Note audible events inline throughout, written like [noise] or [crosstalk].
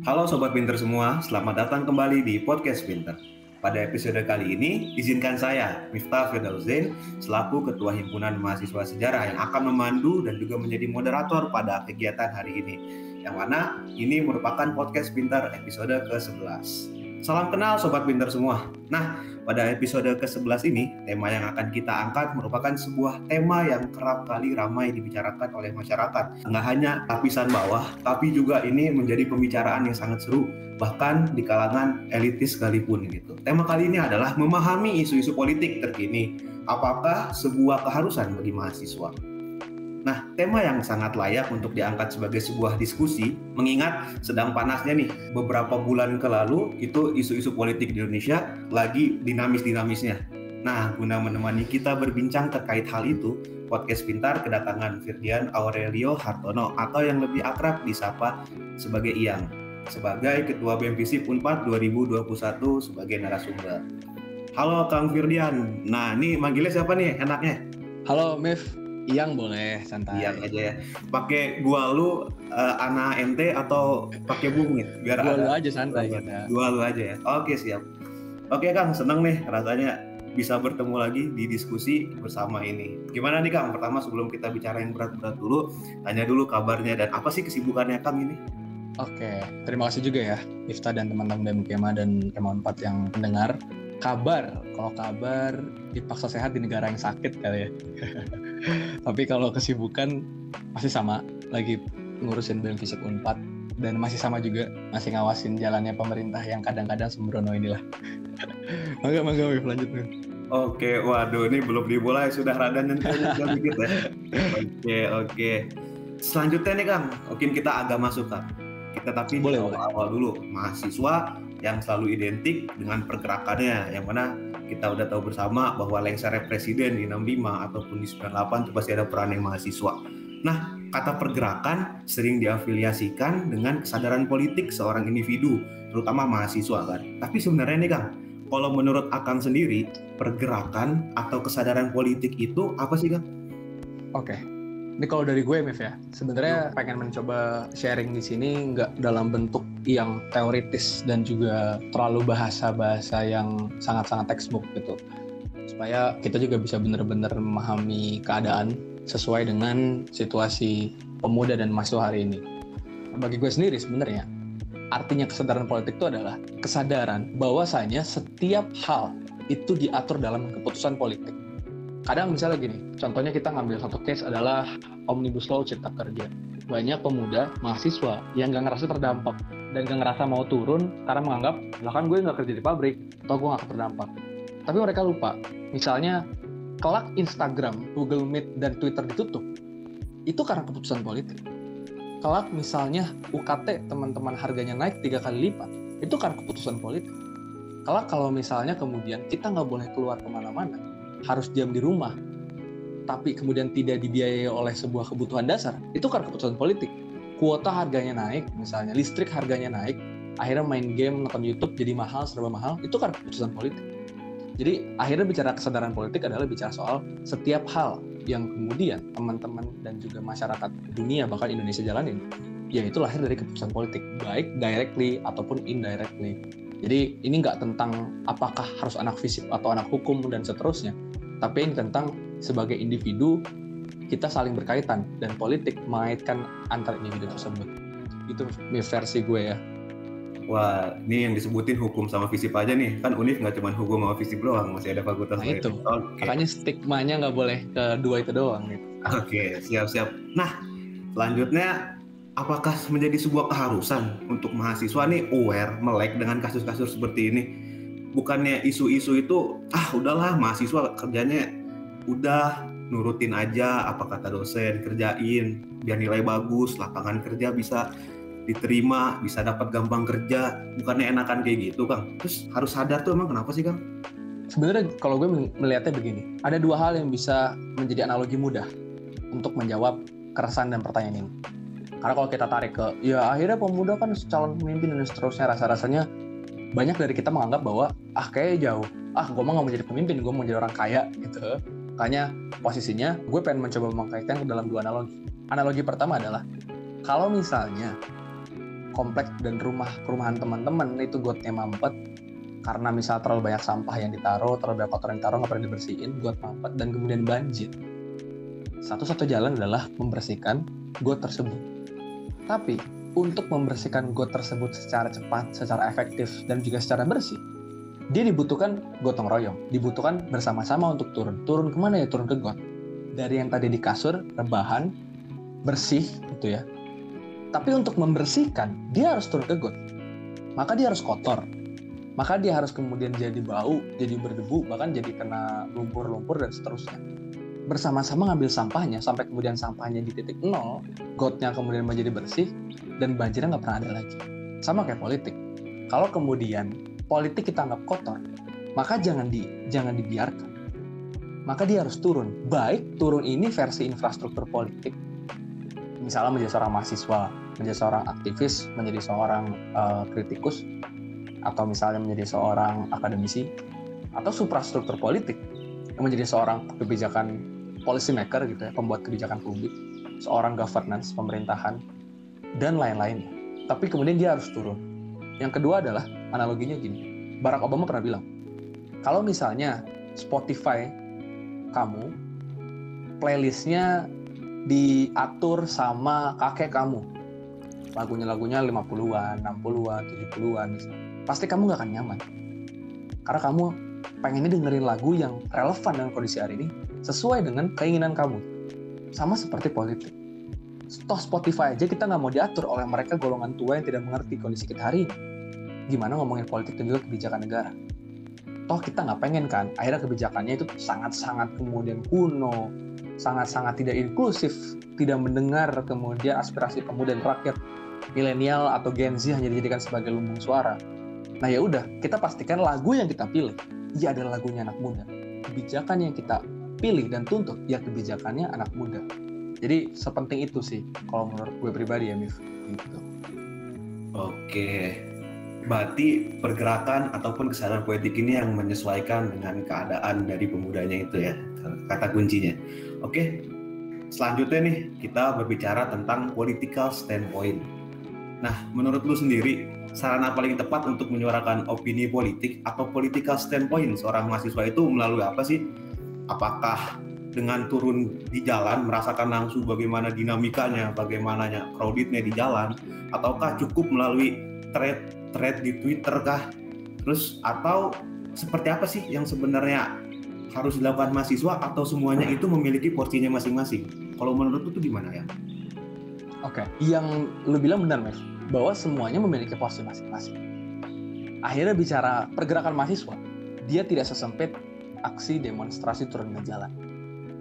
Halo Sobat Pinter semua, selamat datang kembali di Podcast Pinter. Pada episode kali ini, izinkan saya, Miftah Firdausain, selaku Ketua Himpunan Mahasiswa Sejarah yang akan memandu dan juga menjadi moderator pada kegiatan hari ini. Yang mana ini merupakan Podcast Pinter episode ke-11. Salam kenal Sobat Pinter semua. Nah, pada episode ke-11 ini, tema yang akan kita angkat merupakan sebuah tema yang kerap kali ramai dibicarakan oleh masyarakat. Nggak hanya lapisan bawah, tapi juga ini menjadi pembicaraan yang sangat seru, bahkan di kalangan elitis sekalipun gitu. Tema kali ini adalah memahami isu-isu politik terkini. Apakah sebuah keharusan bagi mahasiswa? Nah, tema yang sangat layak untuk diangkat sebagai sebuah diskusi, mengingat sedang panasnya nih, beberapa bulan ke lalu itu isu-isu politik di Indonesia lagi dinamis-dinamisnya. Nah, guna menemani kita berbincang terkait hal itu, Podcast Pintar kedatangan Firdian Aurelio Hartono atau yang lebih akrab disapa sebagai Iyang, sebagai Ketua BMPC Unpad 2021 sebagai narasumber. Halo Kang Firdian, nah ini manggilnya siapa nih enaknya? Halo Mif, Iyang boleh santai. Iyang aja ya. Pakai gua lu uh, ana ente atau pakai bungit biar gua ada. lu aja santai kita. Gua lu aja ya. Oke siap. Oke Kang, seneng nih rasanya bisa bertemu lagi di diskusi bersama ini. Gimana nih Kang? Pertama sebelum kita bicara yang berat-berat dulu, tanya dulu kabarnya dan apa sih kesibukannya Kang ini? Oke, terima kasih juga ya Ifta dan teman-teman BMKMA dan Kema 4 yang mendengar. Kabar, kalau kabar dipaksa sehat di negara yang sakit kali ya. [laughs] Tapi kalau kesibukan masih sama, lagi ngurusin BEM Fisik Unpad dan masih sama juga masih ngawasin jalannya pemerintah yang kadang-kadang sembrono inilah. [laughs] mangga mangga Wif lanjut nih. Oke, waduh ini belum dimulai sudah rada nyentuh dikit ya. Oke, oke. Selanjutnya nih Kang, mungkin kita agak masuk Kang. Kita tapi boleh, awal-awal dulu mahasiswa yang selalu identik dengan pergerakannya yang mana kita udah tahu bersama bahwa lengsernya presiden di 65 ataupun di 98 itu pasti ada peran yang mahasiswa. Nah, kata pergerakan sering diafiliasikan dengan kesadaran politik seorang individu, terutama mahasiswa kan. Tapi sebenarnya nih Kang, kalau menurut Akang sendiri, pergerakan atau kesadaran politik itu apa sih Kang? Oke, ini kalau dari gue, Mif ya, sebenarnya pengen mencoba sharing di sini nggak dalam bentuk yang teoritis dan juga terlalu bahasa-bahasa yang sangat-sangat textbook gitu. Supaya kita juga bisa benar-benar memahami keadaan sesuai dengan situasi pemuda dan mahasiswa hari ini. Bagi gue sendiri sebenarnya, artinya kesadaran politik itu adalah kesadaran bahwasanya setiap hal itu diatur dalam keputusan politik. Kadang misalnya gini, contohnya kita ngambil satu case adalah Omnibus Law Cipta Kerja. Banyak pemuda, mahasiswa yang gak ngerasa terdampak dan gak ngerasa mau turun karena menganggap, bahkan gue gak kerja di pabrik, atau gue gak terdampak. Tapi mereka lupa, misalnya kelak Instagram, Google Meet, dan Twitter ditutup, itu karena keputusan politik. Kelak misalnya UKT teman-teman harganya naik tiga kali lipat, itu karena keputusan politik. Kelak kalau misalnya kemudian kita nggak boleh keluar ke mana-mana, harus diam di rumah, tapi kemudian tidak dibiayai oleh sebuah kebutuhan dasar, itu karena keputusan politik. Kuota harganya naik, misalnya listrik harganya naik, akhirnya main game, nonton YouTube jadi mahal, serba mahal, itu karena keputusan politik. Jadi akhirnya bicara kesadaran politik adalah bicara soal setiap hal yang kemudian teman-teman dan juga masyarakat dunia bahkan Indonesia jalanin, ya itu lahir dari keputusan politik, baik directly ataupun indirectly. Jadi ini nggak tentang apakah harus anak fisik atau anak hukum dan seterusnya, tapi ini tentang sebagai individu kita saling berkaitan dan politik mengaitkan antar individu tersebut. Itu versi gue ya. Wah, ini yang disebutin hukum sama fisip aja nih. Kan UNIF nggak cuma hukum sama fisip doang, masih ada fakultas nah, itu. Okay. Makanya stigmanya nggak boleh ke dua itu doang. Gitu. Oke, okay, siap-siap. Nah, selanjutnya apakah menjadi sebuah keharusan untuk mahasiswa nih aware, melek dengan kasus-kasus seperti ini? Bukannya isu-isu itu, ah udahlah mahasiswa kerjanya udah nurutin aja apa kata dosen, kerjain, biar nilai bagus, lapangan kerja bisa diterima, bisa dapat gampang kerja, bukannya enakan kayak gitu, Kang. Terus harus sadar tuh emang kenapa sih, Kang? Sebenarnya kalau gue melihatnya begini, ada dua hal yang bisa menjadi analogi mudah untuk menjawab keresahan dan pertanyaan ini. Karena kalau kita tarik ke, ya akhirnya pemuda kan calon pemimpin dan seterusnya, rasa-rasanya banyak dari kita menganggap bahwa, ah kayak jauh, ah gue mau gak mau jadi pemimpin, gue mau jadi orang kaya gitu. Makanya posisinya gue pengen mencoba mengkaitkan ke dalam dua analogi. Analogi pertama adalah, kalau misalnya komplek dan rumah perumahan teman-teman itu gotnya mampet karena misal terlalu banyak sampah yang ditaruh, terlalu banyak kotoran yang ditaruh nggak pernah dibersihin, got mampet dan kemudian banjir. Satu-satu jalan adalah membersihkan got tersebut. Tapi untuk membersihkan got tersebut secara cepat, secara efektif dan juga secara bersih, dia dibutuhkan gotong royong, dibutuhkan bersama-sama untuk turun. Turun ke mana ya? Turun ke got. Dari yang tadi di kasur, rebahan, bersih gitu ya. Tapi untuk membersihkan, dia harus turun ke got. Maka dia harus kotor, maka dia harus kemudian jadi bau, jadi berdebu, bahkan jadi kena lumpur-lumpur dan seterusnya. Bersama-sama ngambil sampahnya sampai kemudian sampahnya di titik nol, gotnya kemudian menjadi bersih dan banjirnya nggak pernah ada lagi. Sama kayak politik. Kalau kemudian politik kita anggap kotor, maka jangan di jangan dibiarkan. Maka dia harus turun. Baik turun ini versi infrastruktur politik, misalnya menjadi seorang mahasiswa, menjadi seorang aktivis, menjadi seorang uh, kritikus, atau misalnya menjadi seorang akademisi atau suprastruktur politik menjadi seorang kebijakan policy maker gitu ya, pembuat kebijakan publik, seorang governance, pemerintahan dan lain-lainnya. Tapi kemudian dia harus turun. Yang kedua adalah analoginya gini. Barack Obama pernah bilang, kalau misalnya Spotify kamu playlistnya diatur sama kakek kamu lagunya lagunya 50-an, 60-an, 70-an misalnya pasti kamu gak akan nyaman. Karena kamu pengennya dengerin lagu yang relevan dengan kondisi hari ini, sesuai dengan keinginan kamu. Sama seperti politik. Toh Spotify aja kita nggak mau diatur oleh mereka golongan tua yang tidak mengerti kondisi kita hari ini. Gimana ngomongin politik dan juga kebijakan negara. Toh kita nggak pengen kan, akhirnya kebijakannya itu sangat-sangat kemudian kuno, sangat-sangat tidak inklusif, tidak mendengar kemudian aspirasi pemuda dan rakyat milenial atau Gen Z hanya dijadikan sebagai lumbung suara Nah ya udah, kita pastikan lagu yang kita pilih, ya adalah lagunya anak muda. Kebijakan yang kita pilih dan tuntut, ya kebijakannya anak muda. Jadi sepenting itu sih, kalau menurut gue pribadi ya, Mif. Gitu. Oke, berarti pergerakan ataupun kesadaran politik ini yang menyesuaikan dengan keadaan dari pemudanya itu ya, kata kuncinya. Oke, selanjutnya nih kita berbicara tentang political standpoint. Nah, menurut lu sendiri, sarana paling tepat untuk menyuarakan opini politik atau political standpoint seorang mahasiswa itu melalui apa sih? Apakah dengan turun di jalan merasakan langsung bagaimana dinamikanya, bagaimananya crowdednya di jalan, ataukah cukup melalui thread thread di Twitter kah? Terus atau seperti apa sih yang sebenarnya harus dilakukan mahasiswa atau semuanya itu memiliki porsinya masing-masing? Kalau menurut itu gimana ya? Oke, okay. yang lu bilang benar, Mas bahwa semuanya memiliki porsi masing-masing. Akhirnya bicara pergerakan mahasiswa, dia tidak sesempit aksi demonstrasi turun ke jalan.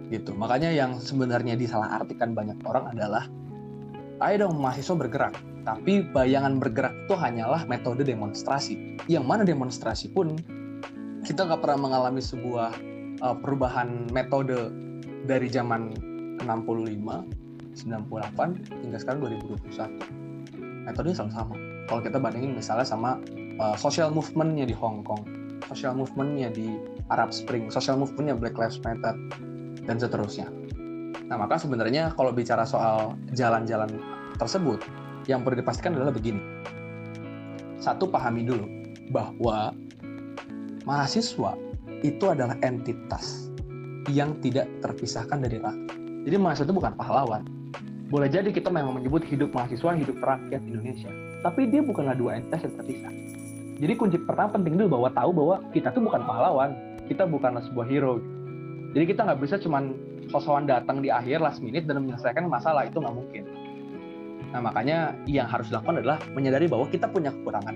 Gitu. Makanya yang sebenarnya disalahartikan banyak orang adalah ayo dong mahasiswa bergerak, tapi bayangan bergerak itu hanyalah metode demonstrasi. Yang mana demonstrasi pun kita nggak pernah mengalami sebuah uh, perubahan metode dari zaman 65, 98 hingga sekarang 2021 metodenya selalu sama. Kalau kita bandingin misalnya sama uh, social movementnya di Hong Kong, social movementnya di Arab Spring, social movementnya Black Lives Matter, dan seterusnya. Nah maka sebenarnya kalau bicara soal jalan-jalan tersebut, yang perlu dipastikan adalah begini. Satu, pahami dulu bahwa mahasiswa itu adalah entitas yang tidak terpisahkan dari rakyat. Jadi mahasiswa itu bukan pahlawan, boleh jadi kita memang menyebut hidup mahasiswa, hidup rakyat Indonesia. Tapi dia bukanlah dua entitas yang terpisah. Jadi kunci pertama penting dulu bahwa tahu bahwa kita tuh bukan pahlawan, kita bukanlah sebuah hero. Jadi kita nggak bisa cuman sosokan datang di akhir last minute dan menyelesaikan masalah itu nggak mungkin. Nah makanya yang harus dilakukan adalah menyadari bahwa kita punya kekurangan,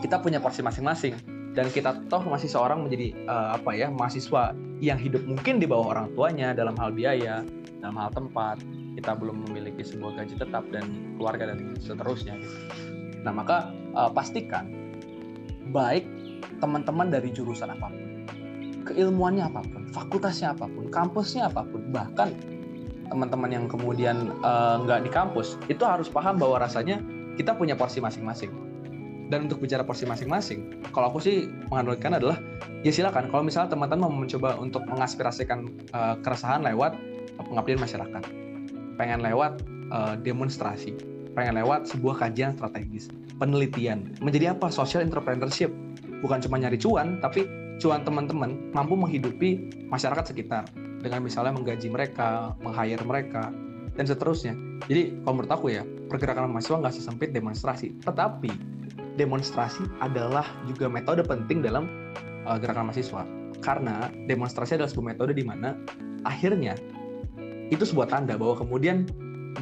kita punya porsi masing-masing, dan kita toh masih seorang menjadi uh, apa ya mahasiswa yang hidup mungkin di bawah orang tuanya dalam hal biaya, dalam hal tempat, kita belum memiliki sebuah gaji tetap dan keluarga dan seterusnya. Nah, maka uh, pastikan baik teman-teman dari jurusan apa pun, keilmuannya apa pun, fakultasnya apa pun, kampusnya apa pun, bahkan teman-teman yang kemudian uh, nggak di kampus itu harus paham bahwa rasanya kita punya porsi masing-masing. Dan untuk bicara porsi masing-masing, kalau aku sih menganalogkan adalah ya silakan. Kalau misalnya teman-teman mau mencoba untuk mengaspirasikan uh, keresahan lewat pengabdian masyarakat pengen lewat uh, demonstrasi, pengen lewat sebuah kajian strategis, penelitian. Menjadi apa? Social entrepreneurship. Bukan cuma nyari cuan, tapi cuan teman-teman mampu menghidupi masyarakat sekitar dengan misalnya menggaji mereka, meng-hire mereka, dan seterusnya. Jadi kalau menurut aku ya, pergerakan mahasiswa nggak sesempit demonstrasi. Tetapi demonstrasi adalah juga metode penting dalam uh, gerakan mahasiswa. Karena demonstrasi adalah sebuah metode di mana akhirnya itu sebuah tanda bahwa kemudian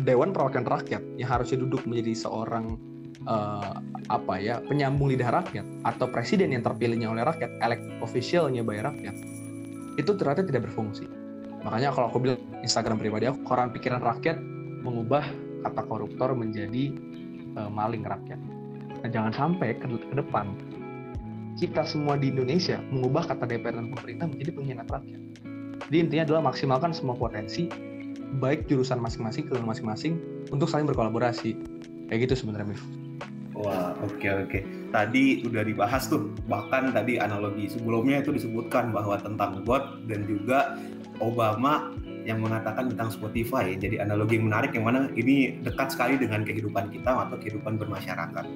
Dewan Perwakilan Rakyat yang harusnya duduk menjadi seorang uh, apa ya penyambung lidah rakyat atau presiden yang terpilihnya oleh rakyat, elect officialnya by rakyat, itu ternyata tidak berfungsi. Makanya kalau aku bilang Instagram pribadi aku, koran pikiran rakyat mengubah kata koruptor menjadi uh, maling rakyat. Nah, jangan sampai ke, ke depan kita semua di Indonesia mengubah kata DPR dan pemerintah menjadi pengkhianat rakyat. Jadi intinya adalah maksimalkan semua potensi baik jurusan masing-masing ke masing-masing untuk saling berkolaborasi kayak gitu sebenarnya Mif. Wah oke okay, oke okay. tadi udah dibahas tuh bahkan tadi analogi sebelumnya itu disebutkan bahwa tentang bot dan juga Obama yang mengatakan tentang Spotify jadi analogi yang menarik yang mana ini dekat sekali dengan kehidupan kita atau kehidupan bermasyarakat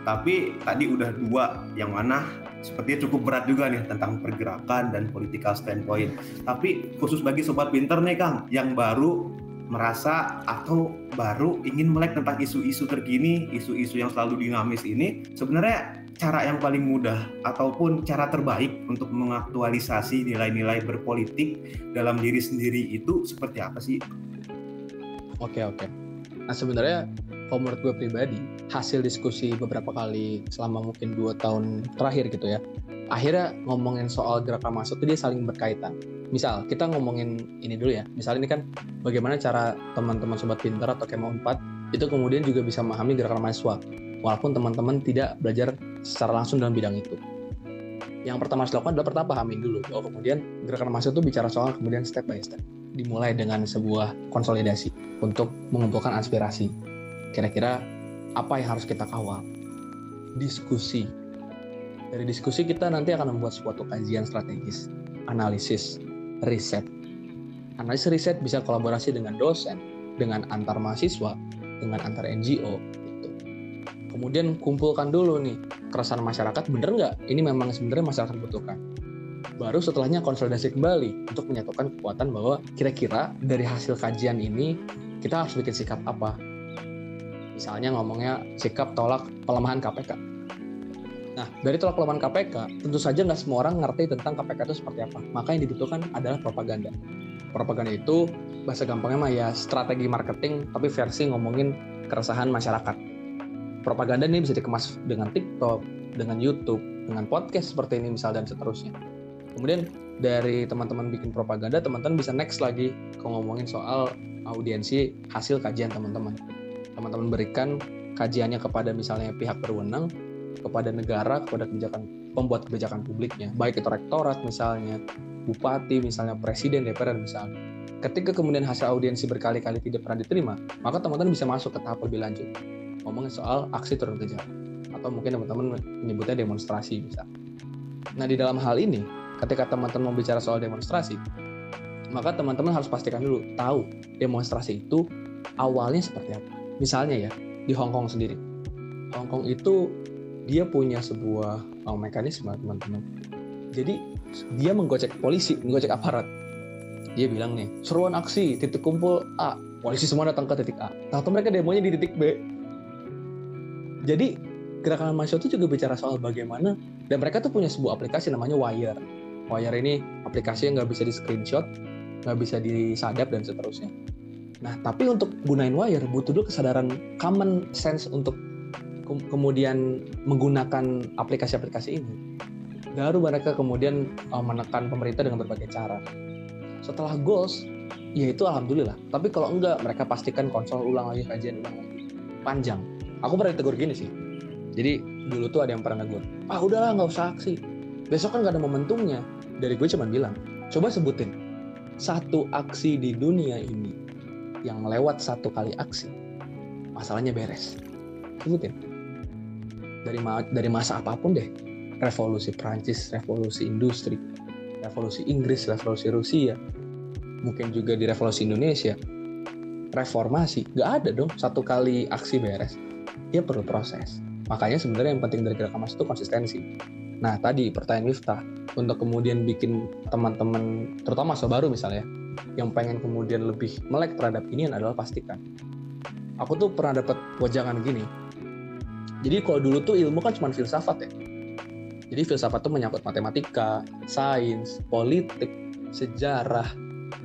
tapi tadi udah dua yang mana sepertinya cukup berat juga nih tentang pergerakan dan political standpoint. Tapi khusus bagi sobat pinter nih Kang yang baru merasa atau baru ingin melek tentang isu-isu terkini, isu-isu yang selalu dinamis ini, sebenarnya cara yang paling mudah ataupun cara terbaik untuk mengaktualisasi nilai-nilai berpolitik dalam diri sendiri itu seperti apa sih? Oke oke. Nah sebenarnya kalau menurut gue pribadi hasil diskusi beberapa kali selama mungkin dua tahun terakhir gitu ya akhirnya ngomongin soal gerakan masuk itu dia saling berkaitan misal kita ngomongin ini dulu ya misal ini kan bagaimana cara teman-teman sobat pintar atau kemo 4 itu kemudian juga bisa memahami gerakan mahasiswa walaupun teman-teman tidak belajar secara langsung dalam bidang itu yang pertama harus dilakukan adalah pertama pahamin dulu bahwa kemudian gerakan mahasiswa itu bicara soal kemudian step by step dimulai dengan sebuah konsolidasi untuk mengumpulkan aspirasi Kira-kira apa yang harus kita kawal? Diskusi. Dari diskusi kita nanti akan membuat suatu kajian strategis, analisis, riset. Analisis riset bisa kolaborasi dengan dosen, dengan antar mahasiswa, dengan antar NGO. Gitu. Kemudian kumpulkan dulu nih keresahan masyarakat, bener nggak? Ini memang sebenarnya masyarakat butuhkan. Baru setelahnya konsolidasi kembali untuk menyatukan kekuatan bahwa kira-kira dari hasil kajian ini kita harus bikin sikap apa Misalnya ngomongnya sikap tolak pelemahan KPK. Nah, dari tolak pelemahan KPK, tentu saja nggak semua orang ngerti tentang KPK itu seperti apa. Maka yang dibutuhkan adalah propaganda. Propaganda itu bahasa gampangnya mah ya strategi marketing, tapi versi ngomongin keresahan masyarakat. Propaganda ini bisa dikemas dengan TikTok, dengan YouTube, dengan podcast seperti ini misal dan seterusnya. Kemudian dari teman-teman bikin propaganda, teman-teman bisa next lagi ke ngomongin soal audiensi hasil kajian teman-teman teman-teman berikan kajiannya kepada misalnya pihak berwenang, kepada negara, kepada kebijakan pembuat kebijakan publiknya, baik itu rektorat misalnya, bupati misalnya, presiden, DPR misalnya. Ketika kemudian hasil audiensi berkali-kali tidak pernah diterima, maka teman-teman bisa masuk ke tahap lebih lanjut. Ngomongin soal aksi turun ke jalan. Atau mungkin teman-teman menyebutnya demonstrasi bisa. Nah di dalam hal ini, ketika teman-teman bicara soal demonstrasi, maka teman-teman harus pastikan dulu tahu demonstrasi itu awalnya seperti apa misalnya ya di Hong Kong sendiri Hong Kong itu dia punya sebuah oh, mekanisme teman-teman. Jadi dia menggocek polisi menggocek aparat. Dia bilang nih seruan aksi titik kumpul A. Polisi semua datang ke titik A. Atau mereka demonya di titik B. Jadi gerakan mahasiswa itu juga bicara soal bagaimana dan mereka tuh punya sebuah aplikasi namanya Wire. Wire ini aplikasi yang nggak bisa di screenshot nggak bisa disadap dan seterusnya. Nah, tapi untuk gunain wire butuh dulu kesadaran common sense untuk kemudian menggunakan aplikasi-aplikasi ini. Baru mereka kemudian uh, menekan pemerintah dengan berbagai cara. Setelah goals, ya itu alhamdulillah. Tapi kalau enggak, mereka pastikan konsol ulang lagi, kajian ulang lagi. Panjang. Aku pernah ditegur gini sih. Jadi dulu tuh ada yang pernah negur, ah udahlah nggak usah aksi. Besok kan nggak ada momentumnya. Dari gue cuma bilang, coba sebutin satu aksi di dunia ini yang lewat satu kali aksi masalahnya beres sebutin dari ma dari masa apa pun deh. Revolusi Prancis revolusi industri revolusi Inggris revolusi Rusia mungkin juga di revolusi Indonesia. Reformasi nggak ada dong. Satu kali aksi beres dia perlu proses. Makanya sebenarnya yang penting dari gerakan itu konsistensi. Nah tadi pertanyaan Miftah untuk kemudian bikin teman-teman terutama mahasiswa baru misalnya yang pengen kemudian lebih melek terhadap ini adalah pastikan. Aku tuh pernah dapat wajangan gini jadi kalau dulu tuh ilmu kan cuma filsafat ya jadi filsafat tuh menyangkut matematika sains politik sejarah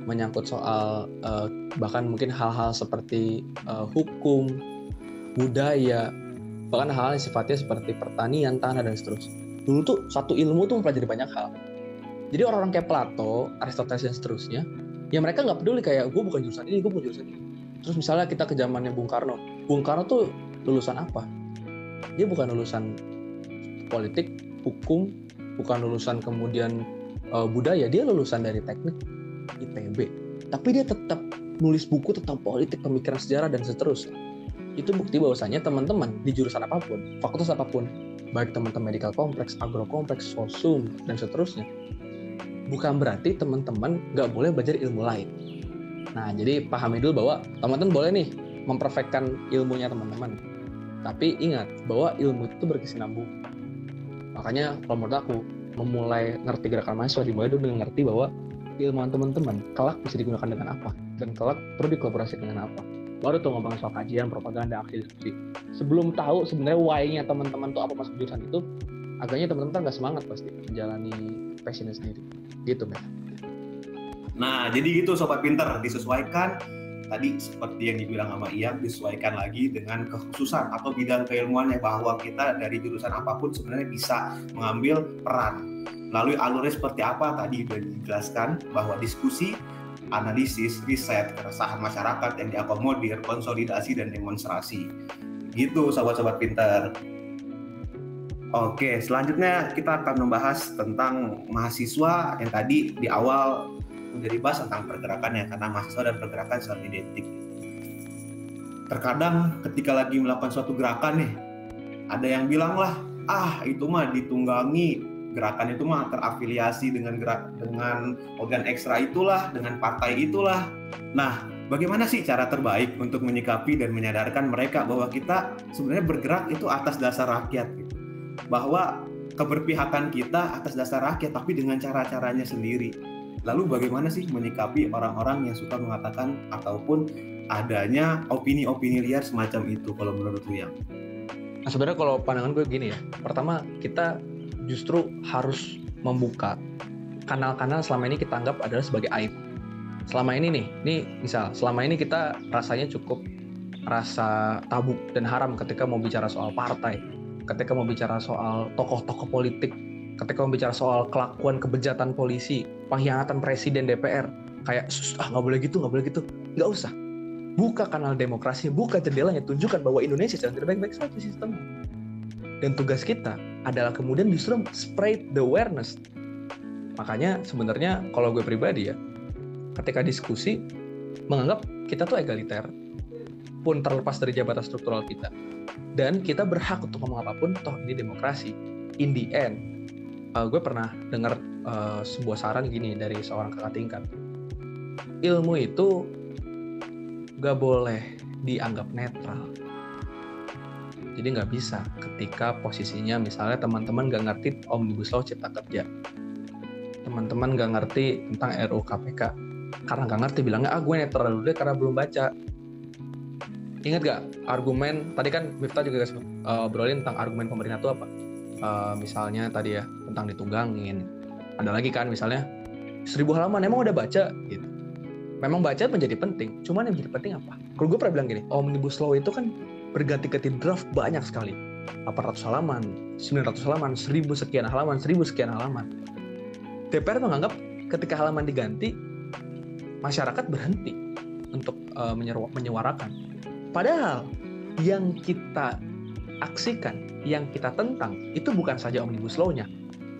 menyangkut soal uh, bahkan mungkin hal-hal seperti uh, hukum, budaya, bahkan hal-hal yang sifatnya seperti pertanian, tanah dan seterusnya. Dulu tuh satu ilmu tuh mempelajari banyak hal. Jadi orang-orang kayak Plato, Aristoteles dan seterusnya, ya mereka nggak peduli kayak gue bukan jurusan ini, gue bukan jurusan ini. Terus misalnya kita ke zamannya Bung Karno, Bung Karno tuh lulusan apa? Dia bukan lulusan politik, hukum, bukan lulusan kemudian uh, budaya, dia lulusan dari teknik ITB tapi dia tetap nulis buku tentang politik pemikiran sejarah dan seterusnya. Itu bukti bahwasanya teman-teman di jurusan apa pun fakultas apa pun baik teman-teman medical kompleks agro kompleks sosum dan seterusnya bukan berarti teman-teman nggak boleh belajar ilmu lain. Nah jadi pahami dulu bahwa teman-teman boleh nih memperfekkan ilmunya teman-teman tapi ingat bahwa ilmu itu berkesinambung makanya kalau menurut aku memulai ngerti gerakan mahasiswa dimulai dulu dengan ngerti bahwa ilmuwan teman-teman kelak bisa digunakan dengan apa dan kelak perlu dikolaborasikan dengan apa. Baru tuh ngomongin soal kajian propaganda aksi diskusi. Sebelum tahu sebenarnya why-nya teman-teman tuh apa masuk jurusan itu agaknya teman-teman nggak semangat pasti menjalani passionnya sendiri. Gitu men nah jadi gitu sobat pinter. Disesuaikan tadi seperti yang dibilang sama Ian disesuaikan lagi dengan kekhususan atau bidang keilmuannya bahwa kita dari jurusan apa pun sebenarnya bisa mengambil peran Lalu alurnya seperti apa tadi sudah dijelaskan bahwa diskusi, analisis, riset, keresahan masyarakat yang diakomodir, konsolidasi dan demonstrasi. Gitu sobat-sobat pinter. Oke, selanjutnya kita akan membahas tentang mahasiswa yang tadi di awal menjadi bahas tentang pergerakannya karena mahasiswa dan pergerakan sangat identik. Terkadang ketika lagi melakukan suatu gerakan nih, ada yang bilang lah, ah itu mah ditunggangi gerakan itu mah terafiliasi dengan gerak dengan organ ekstra itulah, dengan partai itulah. Nah, bagaimana sih cara terbaik untuk menyikapi dan menyadarkan mereka bahwa kita sebenarnya bergerak itu atas dasar rakyat gitu. Bahwa keberpihakan kita atas dasar rakyat tapi dengan cara-caranya sendiri. Lalu bagaimana sih menyikapi orang-orang yang suka mengatakan ataupun adanya opini-opini liar semacam itu kalau menurut yang? Nah sebenarnya kalau pandangan gue gini ya, pertama kita justru harus membuka kanal-kanal selama ini kita anggap adalah sebagai aib. Selama ini nih, nih misal selama ini kita rasanya cukup rasa tabu dan haram ketika mau bicara soal partai, ketika mau bicara soal tokoh-tokoh politik, ketika bicara soal kelakuan kebejatan polisi, pengkhianatan presiden DPR, kayak ah nggak boleh gitu, nggak boleh gitu, nggak usah. Buka kanal demokrasi, buka jendelanya, tunjukkan bahwa Indonesia sedang tidak baik-baik saja sistemnya. Dan tugas kita adalah kemudian justru spread the awareness. Makanya sebenarnya kalau gue pribadi ya, ketika diskusi menganggap kita tuh egaliter, pun terlepas dari jabatan struktural kita. Dan kita berhak untuk ngomong apa pun, toh ini demokrasi. In the end, uh, gue pernah dengar uh, sebuah saran gini dari seorang kakak tingkat. Ilmu itu gak boleh dianggap netral jadi nggak bisa ketika posisinya misalnya teman-teman nggak ngerti Omnibus Law Cipta Kerja. Teman-teman nggak ngerti tentang RUU KPK. Karena nggak ngerti bilangnya, ah gue netral dulu deh karena belum baca. Ingat gak argumen, tadi kan Miftah juga uh, obrolin tentang argumen pemerintah itu apa? Uh, misalnya tadi ya, tentang ditunggangin. Ada lagi kan misalnya, seribu halaman emang udah baca gitu. Memang baca menjadi penting, cuman yang menjadi penting apa? Kalau gue pernah bilang gini, Omnibus Law itu kan berganti-ganti draft banyak sekali 800 halaman 900 halaman 1000 sekian halaman 1000 sekian halaman DPR menganggap ketika halaman diganti masyarakat berhenti untuk uh, menyuarakan padahal yang kita aksikan yang kita tentang itu bukan saja omnibus law-nya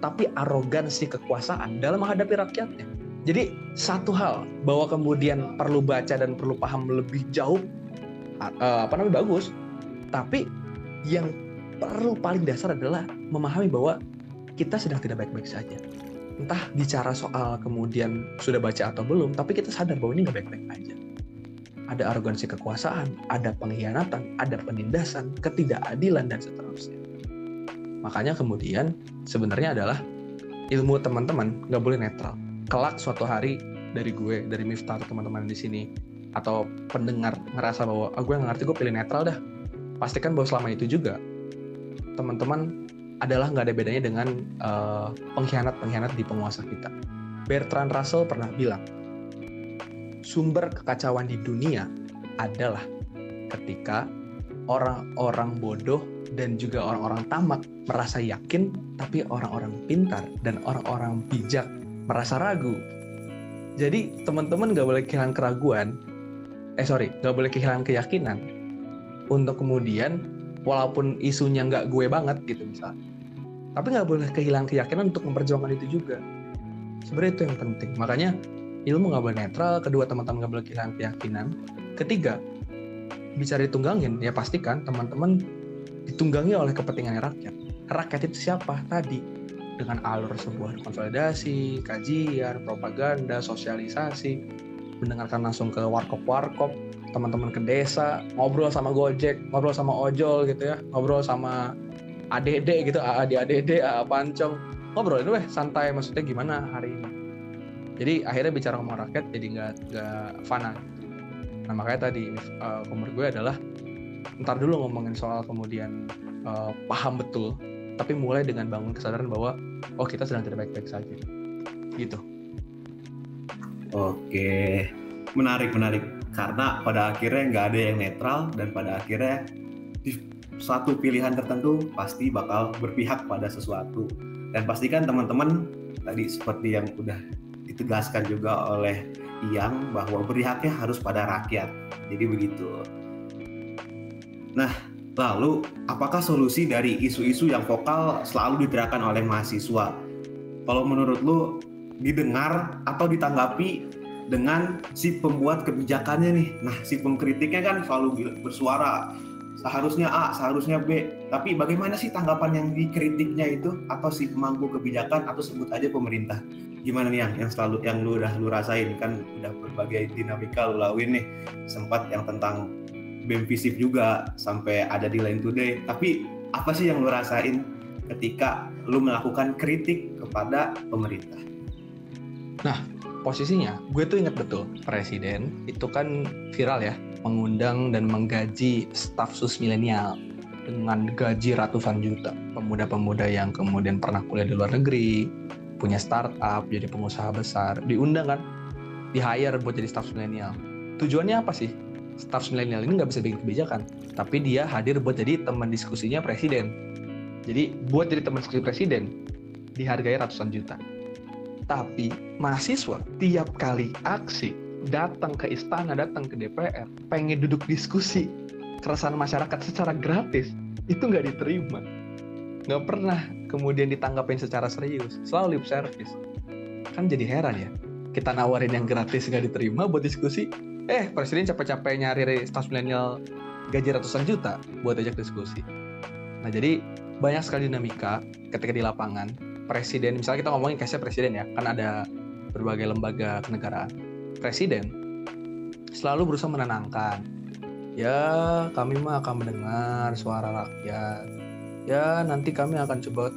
tapi arogansi kekuasaan dalam menghadapi rakyatnya jadi satu hal bahwa kemudian perlu baca dan perlu paham lebih jauh uh, apa namanya bagus tapi yang perlu paling dasar adalah memahami bahwa kita sedang tidak baik-baik saja. Entah bicara soal kemudian sudah baca atau belum, tapi kita sadar bahwa ini nggak baik-baik aja. Ada arogansi kekuasaan, ada pengkhianatan, ada penindasan, ketidakadilan dan seterusnya. Makanya kemudian sebenarnya adalah ilmu teman-teman nggak boleh netral. Kelak suatu hari dari gue, dari Miftah teman-teman di sini atau pendengar ngerasa bahwa ah, gue nggak ngerti gue pilih netral dah. Pastikan bahwa selama itu juga teman-teman adalah nggak ada bedanya dengan uh, pengkhianat-pengkhianat di penguasa kita. Bertrand Russell pernah bilang, sumber kekacauan di dunia adalah ketika orang-orang bodoh dan juga orang-orang tamak merasa yakin, tapi orang-orang pintar dan orang-orang bijak merasa ragu. Jadi teman-teman nggak boleh kehilangan keraguan, eh sorry, nggak boleh kehilangan keyakinan untuk kemudian walaupun isunya nggak gue banget gitu misalnya tapi nggak boleh kehilangan keyakinan untuk memperjuangkan itu juga sebenarnya itu yang penting makanya ilmu nggak boleh netral kedua teman-teman nggak boleh kehilangan keyakinan. Ketiga bicara ditunggangin. Ya pastikan teman-teman ditunggangi oleh kepentingan rakyat. Rakyat itu siapa? Tadi dengan alur sebuah konsolidasi kajian propaganda sosialisasi mendengarkan langsung ke warkop-warkop teman-teman ke desa ngobrol sama Gojek ngobrol sama ojol gitu ya ngobrol sama ADD gitu AA di ADD AA Pancong. Ngobrol itu weh santai maksudnya gimana hari ini jadi akhirnya bicara sama rakyat jadi nggak nggak fana. Nah makanya tadi uh, gue adalah ntar dulu ngomongin soal kemudian uh, paham betul tapi mulai dengan bangun kesadaran bahwa oh kita sedang tidak baik-baik saja. Gitu. Oke. Menarik menarik. Karena pada akhirnya nggak ada yang netral dan pada akhirnya di satu pilihan tertentu pasti bakal berpihak pada sesuatu. Dan pastikan teman-teman tadi seperti yang udah ditegaskan juga oleh Iyang bahwa berpihaknya harus pada rakyat jadi begitu nah lalu apakah solusi dari isu-isu yang vokal selalu diteriakan oleh mahasiswa kalau menurut lu didengar atau ditanggapi dengan si pembuat kebijakannya nih. Nah, si pengkritiknya kan selalu bersuara seharusnya A, seharusnya B. Tapi bagaimana sih tanggapan yang dikritiknya itu atau si pemangku kebijakan atau sebut aja pemerintah? Gimana nih yang yang selalu yang lu udah lu rasain kan udah berbagai dinamika lu lawin nih. Sempat yang tentang BEM visip juga sampai ada di Line Today. Tapi apa sih yang lu rasain ketika lu melakukan kritik kepada pemerintah? Nah, posisinya gue tuh inget betul presiden itu kan viral ya mengundang dan menggaji staf sus milenial dengan gaji ratusan juta pemuda-pemuda yang kemudian pernah kuliah di luar negeri punya startup jadi pengusaha besar diundang kan di hire buat jadi staf milenial. Tujuannya apa sih? Staf milenial ini nggak bisa bikin kebijakan tapi dia hadir buat jadi teman diskusinya presiden. Jadi buat jadi teman diskusi presiden dihargai ratusan juta. Tapi mahasiswa tiap kali aksi datang ke istana, datang ke DPR, pengen duduk diskusi. Keresahan masyarakat secara gratis, itu nggak diterima. Nggak pernah kemudian ditanggapin secara serius, selalu lip service. Kan jadi heran ya, kita nawarin yang gratis nggak diterima buat diskusi, eh presiden capek-capek nyari staf milenial gaji ratusan juta buat ajak diskusi. Nah jadi banyak sekali dinamika ketika di lapangan. Presiden misalnya kita ngomongin case presiden ya. Kan ada berbagai lembaga kenegaraan. Presiden selalu berusaha menenangkan. Ya kami mah akan mendengar suara rakyat ya nanti kami akan coba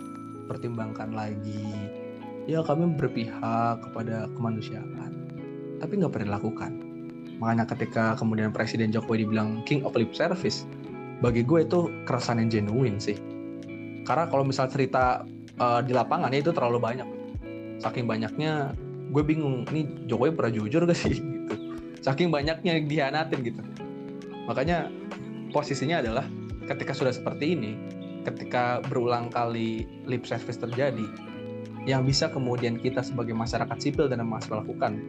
pertimbangkan lagi. Ya kami berpihak kepada kemanusiaan tapi nggak pernah dilakukan makanya ketika kemudian Presiden Jokowi dibilang King of Lip Service bagi gue itu keresahan yang genuine sih. Karena kalau misal cerita uh, di lapangan itu terlalu banyak. Saking banyaknya gue bingung ini Jokowi pernah jujur gak sih? Gitu. Saking banyaknya dihianatin gitu. Makanya posisinya adalah ketika sudah seperti ini ketika berulang kali lip service terjadi yang bisa kemudian kita sebagai masyarakat sipil dan mahasiswa lakukan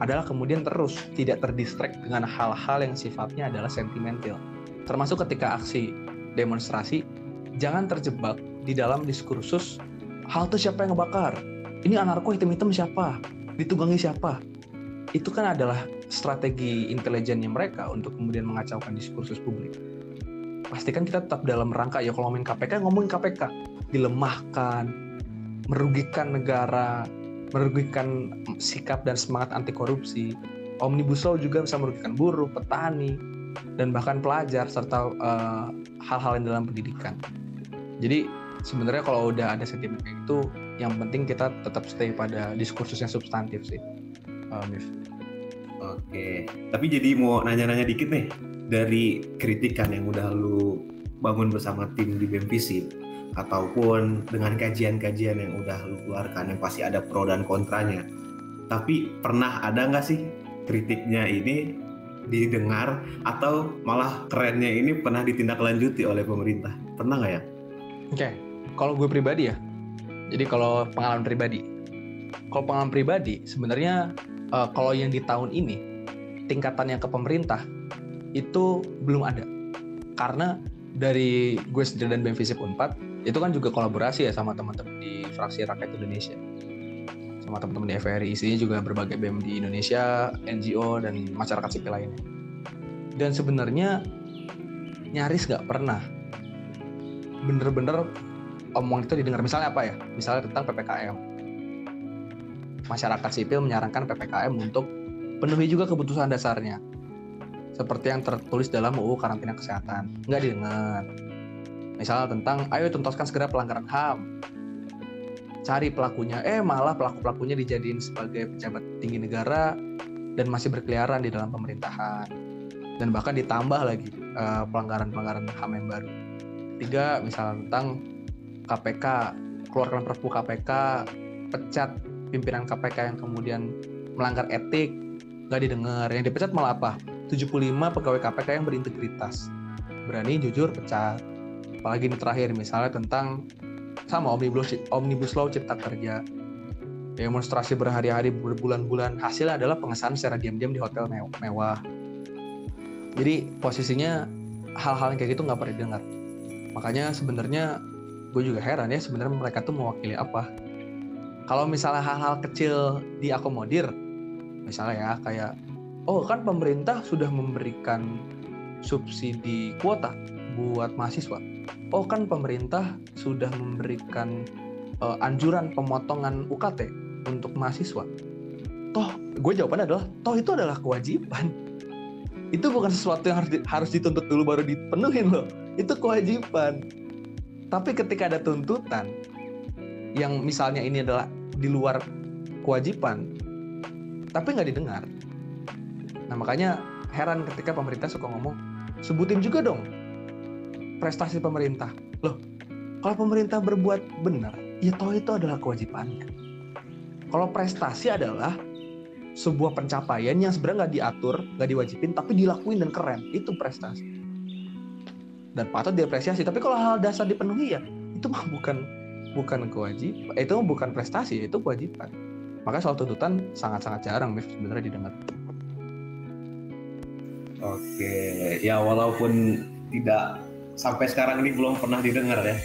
adalah kemudian terus tidak terdistract dengan hal-hal yang sifatnya adalah sentimental. Termasuk ketika aksi demonstrasi jangan terjebak di dalam diskursus hal itu siapa yang ngebakar? Ini anarko hitam-hitam siapa? Ditunggangi siapa? Itu kan adalah strategi intelijennya mereka untuk kemudian mengacaukan diskursus publik pastikan kita tetap dalam rangka ya kalau ngomongin KPK ngomongin KPK dilemahkan merugikan negara merugikan sikap dan semangat anti korupsi Omnibus Law juga bisa merugikan buruh, petani, dan bahkan pelajar serta uh, hal-hal yang dalam pendidikan. Jadi sebenarnya kalau udah ada sentimen kayak gitu, yang penting kita tetap stay pada diskursus yang substantif sih, uh. Oke, tapi jadi mau nanya-nanya dikit nih dari kritikan yang udah lu bangun bersama tim di BEMPISIP ataupun dengan kajian-kajian yang udah lu keluarkan yang pasti ada pro dan kontranya. Tapi pernah ada nggak sih kritiknya ini didengar atau malah kerennya ini pernah ditindaklanjuti oleh pemerintah? Pernah nggak ya? Oke, okay. kalau gue pribadi ya, jadi kalau pengalaman pribadi, kalau pengalaman pribadi sebenarnya uh, kalau yang di tahun ini tingkatannya ke pemerintah itu belum ada, karena dari gue sendiri dan BMVC Unpad itu kan juga kolaborasi ya sama teman-teman di fraksi rakyat Indonesia sama teman-teman di FRI isinya juga berbagai BEM di Indonesia, NGO dan masyarakat sipil lainnya. Dan sebenarnya nyaris nggak pernah bener-bener omong itu didengar. Misalnya apa ya? Misalnya tentang PPKM. Masyarakat sipil menyarankan PPKM untuk penuhi juga kebutuhan dasarnya. Seperti yang tertulis dalam UU Karantina Kesehatan. Nggak didengar. Misalnya tentang, ayo tuntaskan segera pelanggaran HAM cari pelakunya. Eh malah pelaku pelakunya dijadiin sebagai pejabat tinggi negara dan masih berkeliaran di dalam pemerintahan. Dan bahkan ditambah lagi uh, pelanggaran-pelanggaran ham yang baru. Tiga misalnya tentang KPK keluarkan perpu KPK pecat pimpinan KPK yang kemudian melanggar etik. Nggak didengar. Yang dipecat malah apa 75 pegawai KPK yang berintegritas. Berani jujur pecat. Apalagi ini terakhir misalnya tentang sama omnibus omnibus law cipta kerja. Demonstrasi berhari-hari berbulan-bulan. Hasilnya adalah pengesahan secara diam-diam di hotel mewah. Jadi posisinya hal-hal yang kayak gitu nggak pernah didengar. Makanya sebenarnya gue juga heran ya sebenarnya mereka tuh mewakili apa. Kalau misalnya hal-hal kecil diakomodir misalnya ya kayak oh kan pemerintah sudah memberikan subsidi kuota buat mahasiswa oh kan pemerintah sudah memberikan uh, anjuran pemotongan UKT untuk mahasiswa. Toh, gue jawabannya adalah toh itu adalah kewajiban. Itu bukan sesuatu yang harus, harus dituntut dulu baru dipenuhin loh. Itu kewajiban. Tapi ketika ada tuntutan yang misalnya ini adalah di luar kewajiban, tapi nggak didengar. Nah makanya heran ketika pemerintah suka ngomong, sebutin juga dong prestasi pemerintah. Loh, kalau pemerintah berbuat benar, ya toh itu adalah kewajibannya. Kalau prestasi adalah sebuah pencapaian yang sebenarnya nggak diatur, nggak diwajibin, tapi dilakuin dan keren, itu prestasi. Dan patut diapresiasi. Tapi kalau hal dasar dipenuhi ya, itu mah bukan bukan kewajiban, itu bukan prestasi, itu kewajiban. Maka soal tuntutan sangat-sangat jarang sebenarnya didengar. Oke, ya walaupun tidak sampai sekarang ini belum pernah didengar ya.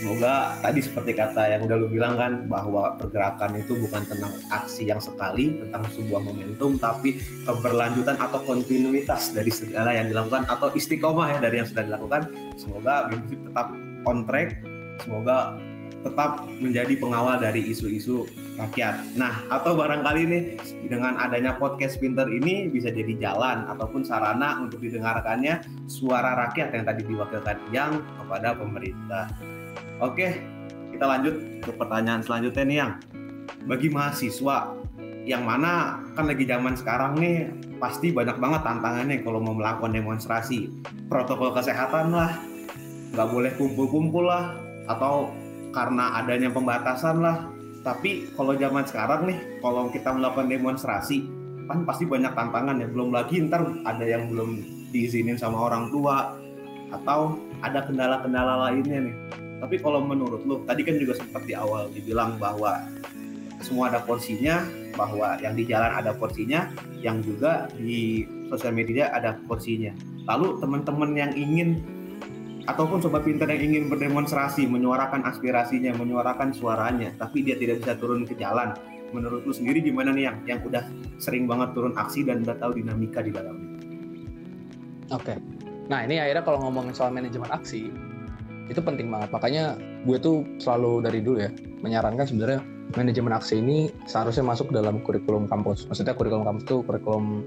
Semoga tadi seperti kata yang udah lu bilang kan bahwa pergerakan itu bukan tentang aksi yang sekali, tentang sebuah momentum, tapi keberlanjutan atau kontinuitas dari segala yang dilakukan atau istiqomah ya dari yang sudah dilakukan. Semoga BIMFIT tetap on track, semoga tetap menjadi pengawal dari isu-isu rakyat. Nah, atau barangkali nih dengan adanya podcast Pinter ini bisa jadi jalan ataupun sarana untuk didengarkannya suara rakyat yang tadi diwakilkan yang kepada pemerintah. Oke, kita lanjut ke pertanyaan selanjutnya nih yang bagi mahasiswa yang mana kan lagi zaman sekarang nih pasti banyak banget tantangannya kalau mau melakukan demonstrasi protokol kesehatan lah nggak boleh kumpul-kumpul lah atau karena adanya pembatasan lah. Tapi kalau zaman sekarang nih, kalau kita melakukan demonstrasi, kan pasti banyak tantangan ya. Belum lagi ntar ada yang belum diizinin sama orang tua, atau ada kendala-kendala lainnya nih. Tapi kalau menurut lu, tadi kan juga seperti awal dibilang bahwa semua ada porsinya, bahwa yang di jalan ada porsinya, yang juga di sosial media ada porsinya. Lalu teman-teman yang ingin ataupun sobat pintar yang ingin berdemonstrasi, menyuarakan aspirasinya, menyuarakan suaranya, tapi dia tidak bisa turun ke jalan. Menurut lu sendiri gimana nih yang yang udah sering banget turun aksi dan udah tahu dinamika di dalamnya? Oke. Okay. Nah, ini akhirnya kalau ngomongin soal manajemen aksi, itu penting banget. Makanya gue tuh selalu dari dulu ya menyarankan sebenarnya manajemen aksi ini seharusnya masuk dalam kurikulum kampus. Maksudnya kurikulum kampus itu kurikulum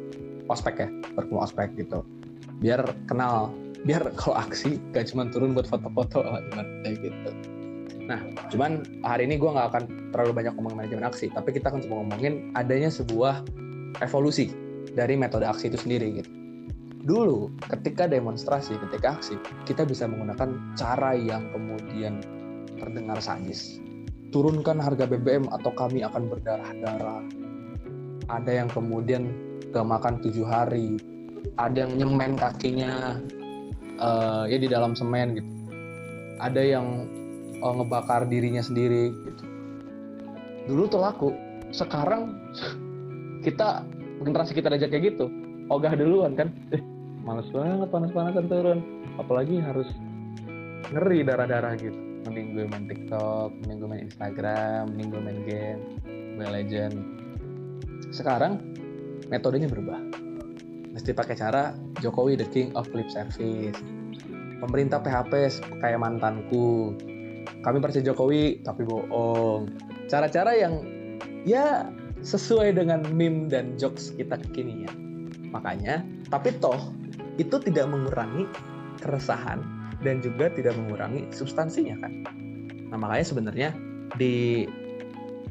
ospek ya, kurikulum ospek gitu. Biar kenal, biar kalau aksi gak cuma turun buat foto-foto gimana kayak gitu. Nah, cuman hari ini gue nggak akan terlalu banyak ngomongin manajemen aksi, tapi kita akan coba ngomongin adanya sebuah evolusi dari metode aksi itu sendiri gitu. Dulu, ketika demonstrasi, ketika aksi, kita bisa menggunakan cara yang kemudian terdengar sadis. Turunkan harga BBM atau kami akan berdarah-darah. Ada yang kemudian gak makan tujuh hari. Ada yang nyemen kakinya uh, ya di dalam semen gitu. Ada yang uh, ngebakar dirinya sendiri gitu. Dulu tuh laku. Sekarang [laughs] kita generasi kita aja kayak gitu. Ogah duluan kan. Eh, males banget panas-panasan turun. Apalagi harus ngeri darah-darah gitu mending gue main TikTok, mending gue main Instagram, mending gue main game, Mobile Legend. Sekarang metodenya berubah. Mesti pakai cara Jokowi the king of lip service. Pemerintah PHP kayak mantanku. Kami percaya Jokowi tapi bohong. Cara-cara yang ya sesuai dengan meme dan jokes kita kekinian. Makanya, tapi toh itu tidak mengurangi keresahan dan juga tidak mengurangi substansinya kan. Nah makanya sebenarnya di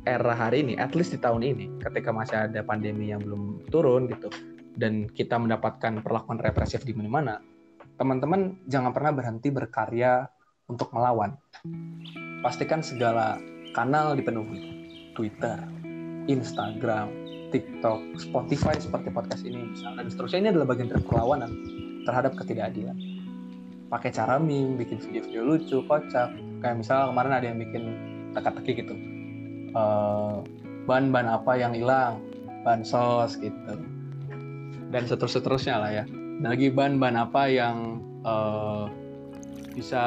era hari ini, at least di tahun ini, ketika masih ada pandemi yang belum turun gitu, dan kita mendapatkan perlakuan represif di mana-mana, teman-teman jangan pernah berhenti berkarya untuk melawan. Pastikan segala kanal dipenuhi. Twitter, Instagram, TikTok, Spotify seperti podcast ini misalnya dan seterusnya ini adalah bagian dari perlawanan terhadap ketidakadilan pakai cara meme, bikin video-video lucu, kocak. Kayak misalnya kemarin ada yang bikin teka-teki gitu. Uh, bahan-bahan apa yang hilang, bahan sos gitu. Dan seterus-seterusnya lah ya. Dan lagi bahan-bahan apa yang uh, bisa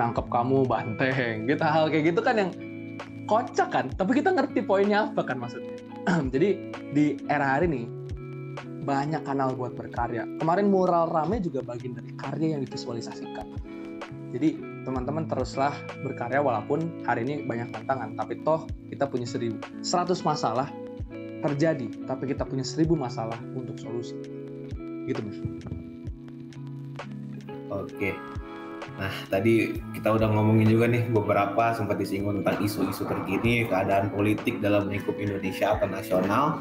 nangkep kamu banteng gitu hal kayak gitu kan yang kocak kan tapi kita ngerti poinnya apa kan maksudnya [clears throat] jadi di era hari ini banyak kanal buat berkarya. Kemarin mural rame juga bagian dari karya yang divisualisasikan. Jadi teman-teman teruslah berkarya walaupun hari ini banyak tantangan, tapi toh kita punya seribu, seratus masalah terjadi, tapi kita punya seribu masalah untuk solusi. Gitu, Mas. Oke. Nah, tadi kita udah ngomongin juga nih beberapa sempat disinggung tentang isu-isu terkini, keadaan politik dalam lingkup Indonesia atau nasional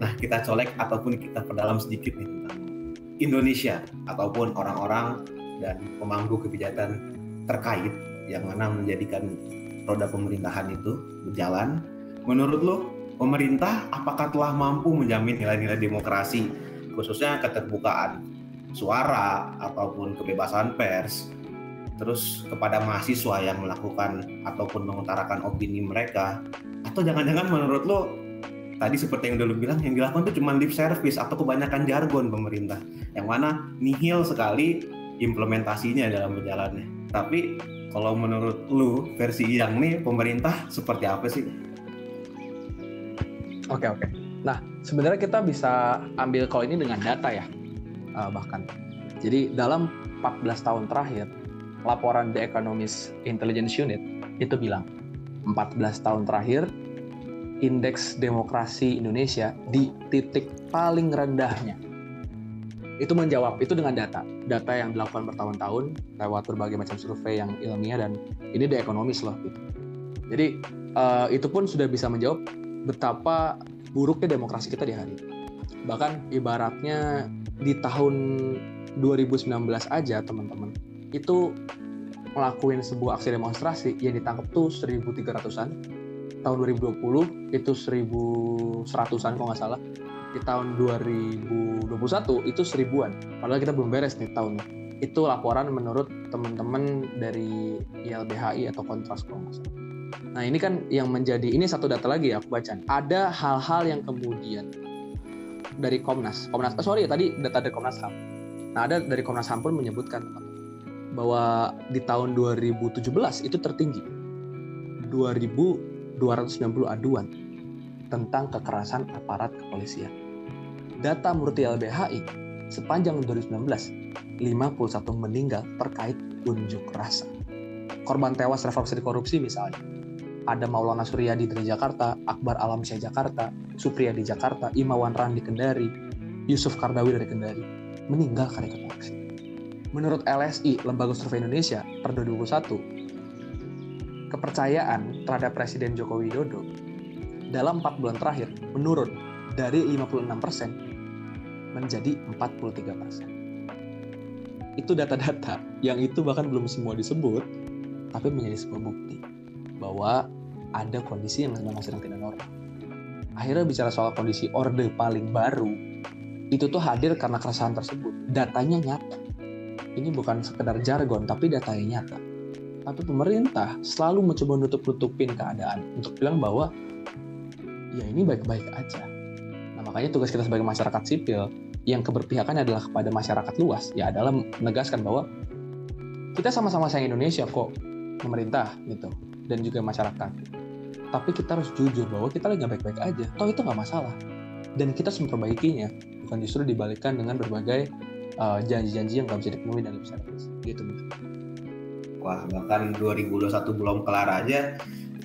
Nah, kita colek ataupun kita perdalam sedikit nih tentang Indonesia ataupun orang-orang dan pemangku kebijakan terkait yang mana menjadikan roda pemerintahan itu berjalan. Menurut lo, pemerintah apakah telah mampu menjamin nilai-nilai demokrasi, khususnya keterbukaan suara ataupun kebebasan pers, terus kepada mahasiswa yang melakukan ataupun mengutarakan opini mereka, atau jangan-jangan menurut lo tadi seperti yang dulu bilang yang dilakukan itu cuma lip service atau kebanyakan jargon pemerintah? Yang mana nihil sekali implementasinya dalam berjalannya. Tapi kalau menurut lu versi yang nih pemerintah seperti apa sih oke oke nah sebenarnya kita bisa ambil kalau ini dengan data ya uh, bahkan jadi dalam 14 tahun terakhir laporan The Economist Intelligence Unit itu bilang 14 tahun terakhir indeks demokrasi Indonesia di titik paling rendahnya. Itu menjawab, itu dengan data. Data yang dilakukan bertahun-tahun lewat berbagai macam survei yang ilmiah dan ini The Economist loh. Gitu. Jadi uh, itu pun sudah bisa menjawab betapa buruknya demokrasi kita di hari. Bahkan ibaratnya di tahun 2019 aja teman-teman, itu ngelakuin sebuah aksi demonstrasi. Yang ditangkap tuh 1.300-an tahun 2020 itu 1100-an kalau nggak salah. Di tahun 2021 itu seribuan. Padahal kita belum beres nih tahunnya itu laporan menurut teman-teman dari YLBHI atau Kontras kalau nggak salah nah ini kan yang menjadi ini satu data lagi ya aku baca ada hal-hal yang kemudian dari Komnas Komnas oh sorry tadi data dari Komnas HAM nah ada dari Komnas HAM pun menyebutkan bahwa di tahun 2017 itu tertinggi 2000 290 aduan tentang kekerasan aparat kepolisian. Data menurut YLBHI, sepanjang 2019, 51 meninggal terkait unjuk rasa. Korban tewas reformasi korupsi misalnya, ada Maulana Suryadi dari Jakarta, Akbar Alamsyah Jakarta, Supriya di Jakarta, Imawan Ran di Kendari, Yusuf Kardawi dari Kendari, meninggal karena ikut. Menurut LSI, Lembaga Survei Indonesia, per 2021, kepercayaan terhadap Presiden Joko Widodo dalam 4 bulan terakhir menurun dari 56% menjadi 43%. Itu data-data yang itu bahkan belum semua disebut, tapi menjadi sebuah bukti bahwa ada kondisi yang memang sedang tidak normal. Akhirnya bicara soal kondisi orde paling baru, itu tuh hadir karena keresahan tersebut. Datanya nyata. Ini bukan sekedar jargon, tapi datanya nyata. Tapi pemerintah selalu mencoba nutup-nutupin keadaan untuk bilang bahwa ya ini baik-baik aja. Nah makanya tugas kita sebagai masyarakat sipil yang keberpihakannya adalah kepada masyarakat luas ya adalah menegaskan bahwa kita sama-sama sayang Indonesia kok pemerintah gitu dan juga masyarakat. Tapi kita harus jujur bahwa kita lagi nggak baik-baik aja. Toh itu nggak masalah. Dan kita harus memperbaikinya, bukan justru dibalikkan dengan berbagai uh, janji-janji yang nggak bisa dipenuhi dan bisa gitu. Wah, bahkan 2021 belum kelar aja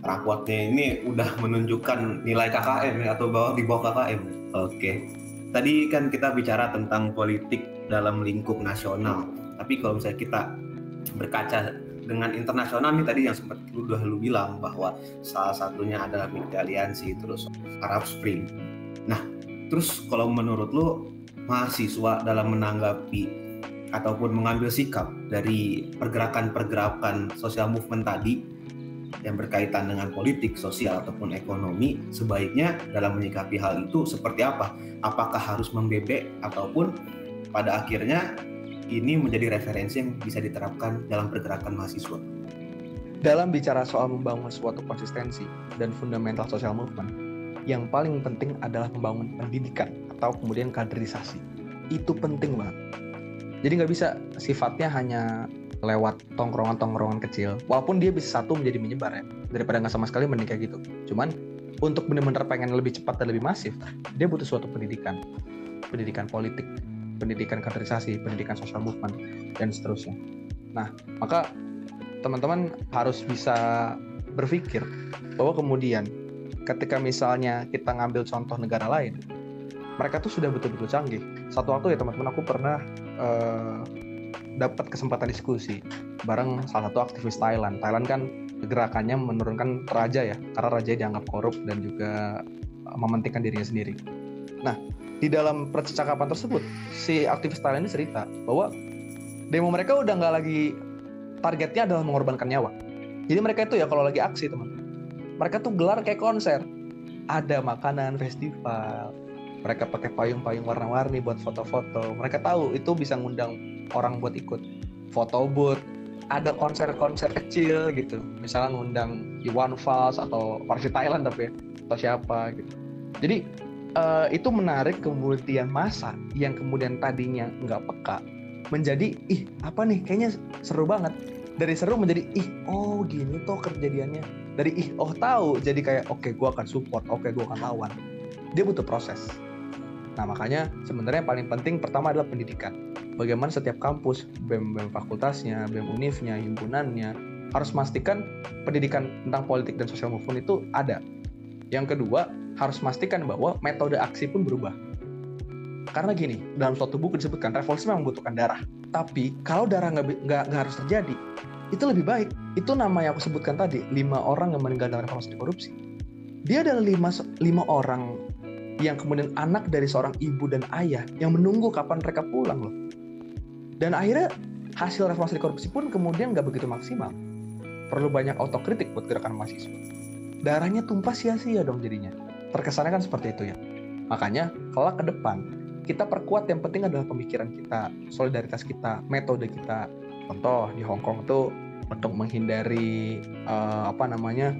rapotnya ini udah menunjukkan nilai KKM ya, atau bawah di bawah KKM. Oke. Tadi kan kita bicara tentang politik dalam lingkup nasional. Tapi kalau misalnya kita berkaca dengan internasional nih tadi yang sempat lu udah lu bilang bahwa salah satunya adalah Military Aliansi terus Arab Spring. Nah, terus kalau menurut lu mahasiswa dalam menanggapi ataupun mengambil sikap dari pergerakan-pergerakan sosial movement tadi yang berkaitan dengan politik, sosial, ataupun ekonomi, sebaiknya dalam menyikapi hal itu seperti apa? Apakah harus membebek ataupun pada akhirnya ini menjadi referensi yang bisa diterapkan dalam pergerakan mahasiswa? Dalam bicara soal membangun suatu konsistensi dan fundamental social movement, yang paling penting adalah membangun pendidikan atau kemudian kaderisasi. Itu penting banget. Jadi nggak bisa sifatnya hanya lewat tongkrongan-tongkrongan kecil. Walaupun dia bisa satu menjadi menyebar ya. Daripada nggak sama sekali mending kayak gitu. Cuman untuk benar-benar pengen lebih cepat dan lebih masif, dia butuh suatu pendidikan. Pendidikan politik, pendidikan kaderisasi, pendidikan social movement, dan seterusnya. Nah, maka teman-teman harus bisa berpikir bahwa kemudian ketika misalnya kita ngambil contoh negara lain, mereka tuh sudah betul-betul canggih. Satu waktu ya teman-teman aku pernah uh, dapat kesempatan diskusi bareng salah satu aktivis Thailand. Thailand kan gerakannya menurunkan raja ya, karena raja dianggap korup dan juga mementingkan dirinya sendiri. Nah, di dalam percakapan tersebut, si aktivis Thailand ini cerita bahwa demo mereka udah nggak lagi targetnya adalah mengorbankan nyawa. Jadi mereka itu ya kalau lagi aksi teman, mereka tuh gelar kayak konser, ada makanan festival, mereka pakai payung-payung warna-warni buat foto-foto. Mereka tahu itu bisa ngundang orang buat ikut foto booth. Ada konser-konser kecil gitu. Misalnya ngundang Iwan Fals atau Parsi Thailand tapi ya, atau siapa gitu. Jadi uh, itu menarik kemudian masa yang kemudian tadinya nggak peka menjadi ih apa nih? Kayaknya seru banget. Dari seru menjadi ih oh gini toh kejadiannya. Dari ih oh tahu. Jadi kayak oke okay, gue akan support oke okay, gue akan lawan. Dia butuh proses. Nah makanya sebenarnya yang paling penting pertama adalah pendidikan. Bagaimana setiap kampus, BEM, BEM fakultasnya, BEM univnya, himpunannya, harus memastikan pendidikan tentang politik dan sosial movement itu ada. Yang kedua, harus memastikan bahwa metode aksi pun berubah. Karena gini, dalam suatu buku disebutkan revolusi memang membutuhkan darah. Tapi kalau darah nggak harus terjadi, itu lebih baik. Itu nama yang aku sebutkan tadi, lima orang yang meninggal dalam revolusi korupsi. Dia adalah lima, lima orang yang kemudian anak dari seorang ibu dan ayah yang menunggu kapan mereka pulang loh dan akhirnya hasil reformasi korupsi pun kemudian nggak begitu maksimal. Perlu banyak otokritik buat gerakan mahasiswa. Darahnya tumpah sia-sia dong jadinya. Terkesannya kan seperti itu ya. Makanya kelak ke depan kita perkuat yang penting adalah pemikiran kita, solidaritas kita, metode kita. Contoh di Hong Kong tuh untuk menghindari uh, apa namanya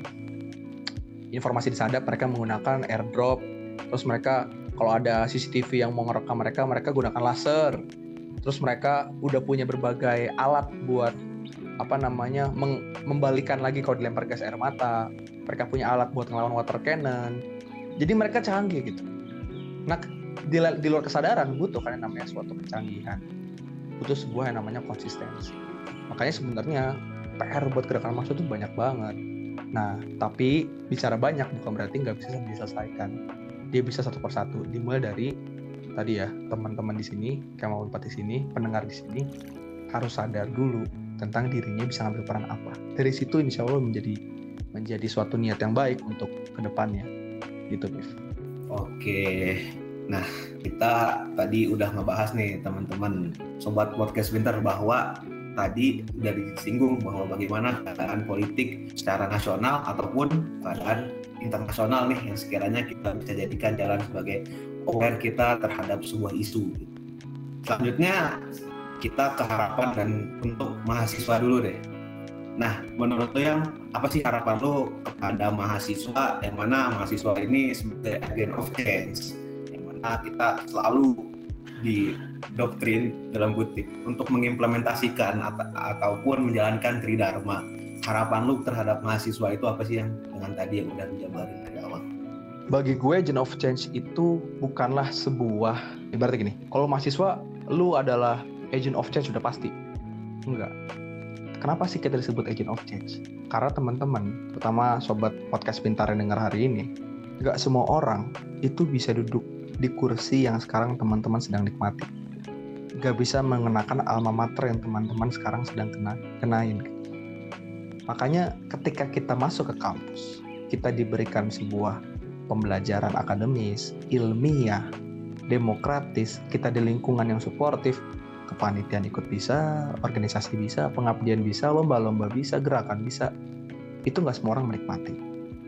informasi disadap mereka menggunakan airdrop terus mereka kalau ada CCTV yang mau ngerekam mereka mereka gunakan laser terus mereka udah punya berbagai alat buat apa namanya membalikan lagi kalau dilempar gas air mata mereka punya alat buat ngelawan water cannon jadi mereka canggih gitu nah di, di luar kesadaran butuh kan yang namanya suatu kecanggihan butuh sebuah yang namanya konsistensi makanya sebenarnya PR buat gerakan masuk itu banyak banget Nah, tapi bicara banyak bukan berarti nggak bisa diselesaikan. Dia bisa satu persatu. Dimulai dari tadi ya teman-teman di sini, kamu empat di sini, pendengar di sini harus sadar dulu tentang dirinya bisa ngambil peran apa. Dari situ insya Allah menjadi menjadi suatu niat yang baik untuk ke depannya. Gitu, Bif. Oke. Nah, kita tadi udah ngebahas nih teman-teman sobat podcast Winter bahwa tadi dari disinggung bahwa bagaimana keadaan politik secara nasional ataupun keadaan internasional nih yang sekiranya kita bisa jadikan jalan sebagai aware kita terhadap sebuah isu. Selanjutnya kita ke harapan dan untuk mahasiswa dulu deh. Nah, menurut lo yang apa sih harapan lo kepada mahasiswa yang mana mahasiswa ini sebagai agent of change yang mana kita selalu di doktrin dalam kutip untuk mengimplementasikan at ataupun menjalankan tridharma. Harapan lu terhadap mahasiswa itu apa sih yang dengan tadi yang udah dijabarin dari awal? Bagi gue agent of change itu bukanlah sebuah ibaratnya gini. Kalau mahasiswa lu adalah agent of change sudah pasti. Enggak. Kenapa sih kita disebut agent of change? Karena teman-teman, pertama sobat podcast pintar yang dengar hari ini, nggak semua orang itu bisa duduk di kursi yang sekarang teman-teman sedang nikmati gak bisa mengenakan alma mater yang teman-teman sekarang sedang kena kenain. Makanya ketika kita masuk ke kampus, kita diberikan sebuah pembelajaran akademis, ilmiah, demokratis, kita di lingkungan yang suportif, kepanitiaan ikut bisa, organisasi bisa, pengabdian bisa, lomba-lomba bisa, gerakan bisa. Itu nggak semua orang menikmati.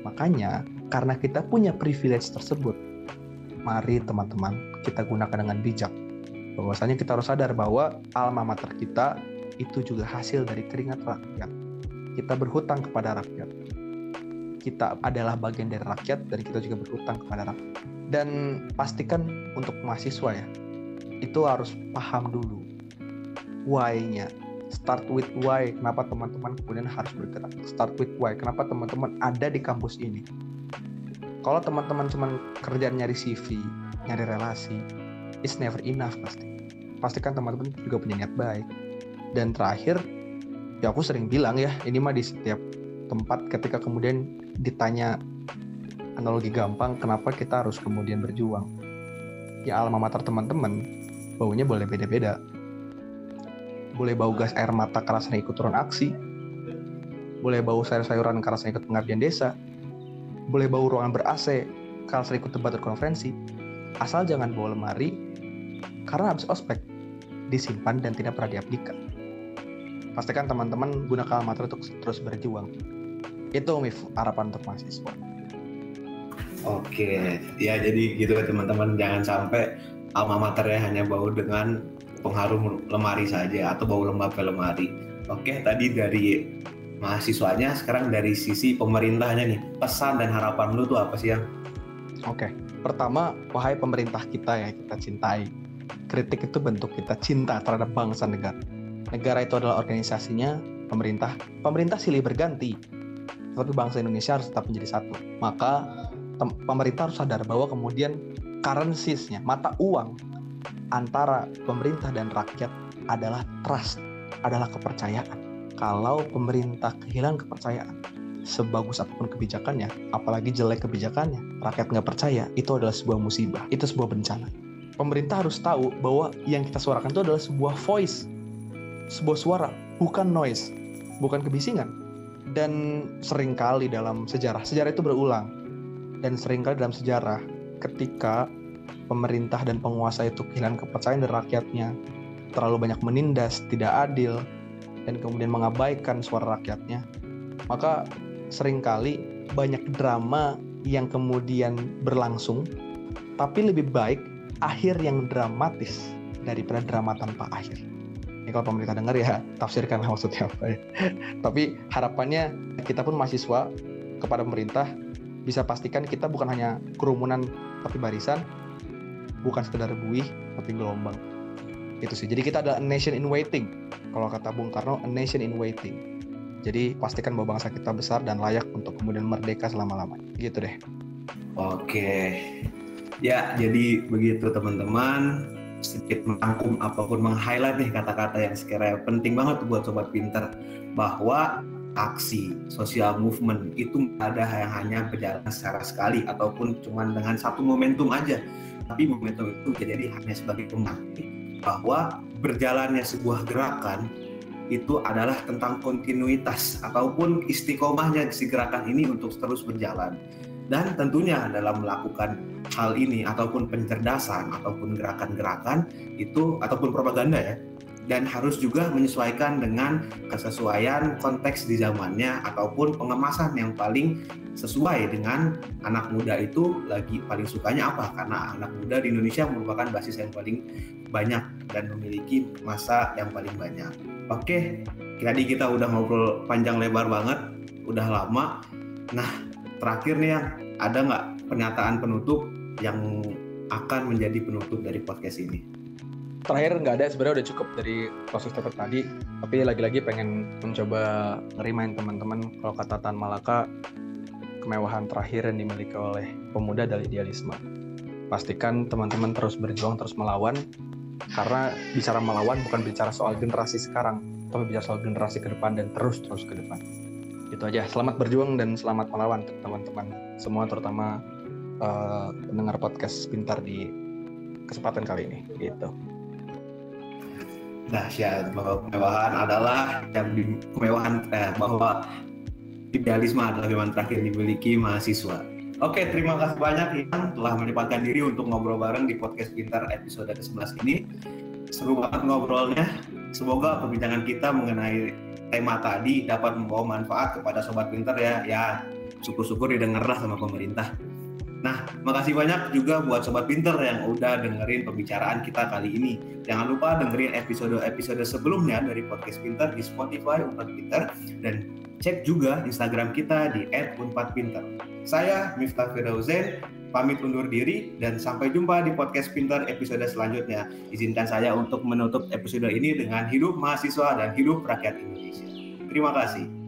Makanya karena kita punya privilege tersebut, mari teman-teman kita gunakan dengan bijak bahwasanya kita harus sadar bahwa alma mater kita itu juga hasil dari keringat rakyat. Kita berhutang kepada rakyat. Kita adalah bagian dari rakyat dan kita juga berhutang kepada rakyat. Dan pastikan untuk mahasiswa ya, itu harus paham dulu why-nya. Start with why, kenapa teman-teman kemudian harus bergerak. Start with why, kenapa teman-teman ada di kampus ini. Kalau teman-teman cuma kerjaan nyari CV, nyari relasi, it's never enough pasti. Pastikan teman-teman juga punya niat baik. Dan terakhir, ya aku sering bilang ya, ini mah di setiap tempat ketika kemudian ditanya analogi gampang, kenapa kita harus kemudian berjuang? Ya alma mater teman-teman, baunya boleh beda-beda. Boleh bau gas air mata kerasnya ikut turun aksi, boleh bau sayur-sayuran kerasnya ikut pengabdian desa, boleh bau ruangan ber-AC kalau ikut debat konferensi, asal jangan bawa lemari karena habis ospek disimpan dan tidak pernah diabdikan. Pastikan teman-teman gunakan materi untuk terus berjuang. Itu Mif, harapan untuk mahasiswa. Oke, ya jadi gitu ya teman-teman jangan sampai alma maternya hanya bau dengan pengharum lemari saja atau bau lembab ke lemari. Oke, tadi dari mahasiswanya, sekarang dari sisi pemerintahnya nih, pesan dan harapan lu tuh apa sih yang? Oke, pertama, wahai pemerintah kita ya kita cintai, kritik itu bentuk kita cinta terhadap bangsa negara. Negara itu adalah organisasinya, pemerintah. Pemerintah silih berganti, tapi bangsa Indonesia harus tetap menjadi satu. Maka pemerintah harus sadar bahwa kemudian currencies-nya, mata uang antara pemerintah dan rakyat adalah trust, adalah kepercayaan. Kalau pemerintah kehilangan kepercayaan, sebagus apa pun kebijakannya, apalagi jelek kebijakannya, rakyat nggak percaya, itu adalah sebuah musibah, itu sebuah bencana pemerintah harus tahu bahwa yang kita suarakan itu adalah sebuah voice, sebuah suara, bukan noise, bukan kebisingan. Dan sering kali dalam sejarah, sejarah itu berulang. Dan sering kali dalam sejarah, ketika pemerintah dan penguasa itu kehilangan kepercayaan dari rakyatnya, terlalu banyak menindas, tidak adil, dan kemudian mengabaikan suara rakyatnya, maka sering kali banyak drama yang kemudian berlangsung, tapi lebih baik akhir yang dramatis daripada drama tanpa akhir. Ini kalau pemerintah dengar ya [laughs] tafsirkan maksudnya apa ya. [laughs] Tapi harapannya kita pun mahasiswa kepada pemerintah bisa pastikan kita bukan hanya kerumunan tapi barisan, bukan sekedar buih tapi gelombang. Itu sih. Jadi kita ada a nation in waiting. Kalau kata Bung Karno, a nation in waiting. Jadi pastikan bahwa bangsa kita besar dan layak untuk kemudian merdeka selama-lamanya. Gitu deh. Oke, Ya, jadi begitu teman-teman. Sedikit merangkum apa pun meng-highlight nih kata-kata yang sekiranya penting banget buat sobat pinter bahwa aksi, sosial movement itu ada yang hanya berjalan secara sekali ataupun cuma dengan satu momentum aja. Tapi momentum itu jadi hanya sebagai pemantik bahwa berjalannya sebuah gerakan itu adalah tentang kontinuitas ataupun istiqomahnya si gerakan ini untuk terus berjalan. Dan tentunya dalam melakukan hal ini ataupun pencerdasan ataupun gerakan-gerakan itu ataupun propaganda ya dan harus juga menyesuaikan dengan kesesuaian konteks di zamannya ataupun pengemasan yang paling sesuai dengan anak muda itu lagi paling sukanya apa karena anak muda di Indonesia merupakan basis yang paling banyak dan memiliki masa yang paling banyak. Oke, tadi kita udah ngobrol panjang lebar banget, udah lama. Nah, terakhir nih yang ada nggak pernyataan penutup yang akan menjadi penutup dari podcast ini? Terakhir nggak ada sebenarnya udah cukup dari proses tetap tadi. Tapi lagi-lagi pengen mencoba ngerimain teman-teman kalau kata Tan Malaka kemewahan terakhir yang dimiliki oleh pemuda adalah idealisme. Pastikan teman-teman terus berjuang terus melawan. Karena bicara melawan bukan bicara soal generasi sekarang tapi bicara soal generasi ke depan dan terus terus ke depan. Itu aja. Selamat berjuang dan selamat melawan teman-teman. Semua terutama uh, pendengar podcast pintar di kesempatan kali ini. Gitu dahsyat bahwa kemewahan adalah yang di, kemewahan eh, bahwa idealisme adalah kemewahan terakhir dimiliki mahasiswa. Oke, terima kasih banyak yang telah menyempatkan diri untuk ngobrol bareng di podcast Pintar episode ke-11 ini. Seru banget ngobrolnya. Semoga perbincangan kita mengenai tema tadi dapat membawa manfaat kepada sobat pintar ya. Ya, syukur-syukur didengarlah sama pemerintah. Nah, makasih banyak juga buat Sobat Pinter yang udah dengerin pembicaraan kita kali ini. Jangan lupa dengerin episode-episode sebelumnya dari Podcast Pinter di Spotify Unpad Pinter dan cek juga Instagram kita di @unpadpinter. Saya Miftah Firdauszain, pamit undur diri dan sampai jumpa di Podcast Pinter episode selanjutnya. Izinkan saya untuk menutup episode ini dengan hidup mahasiswa dan hidup rakyat Indonesia. Terima kasih.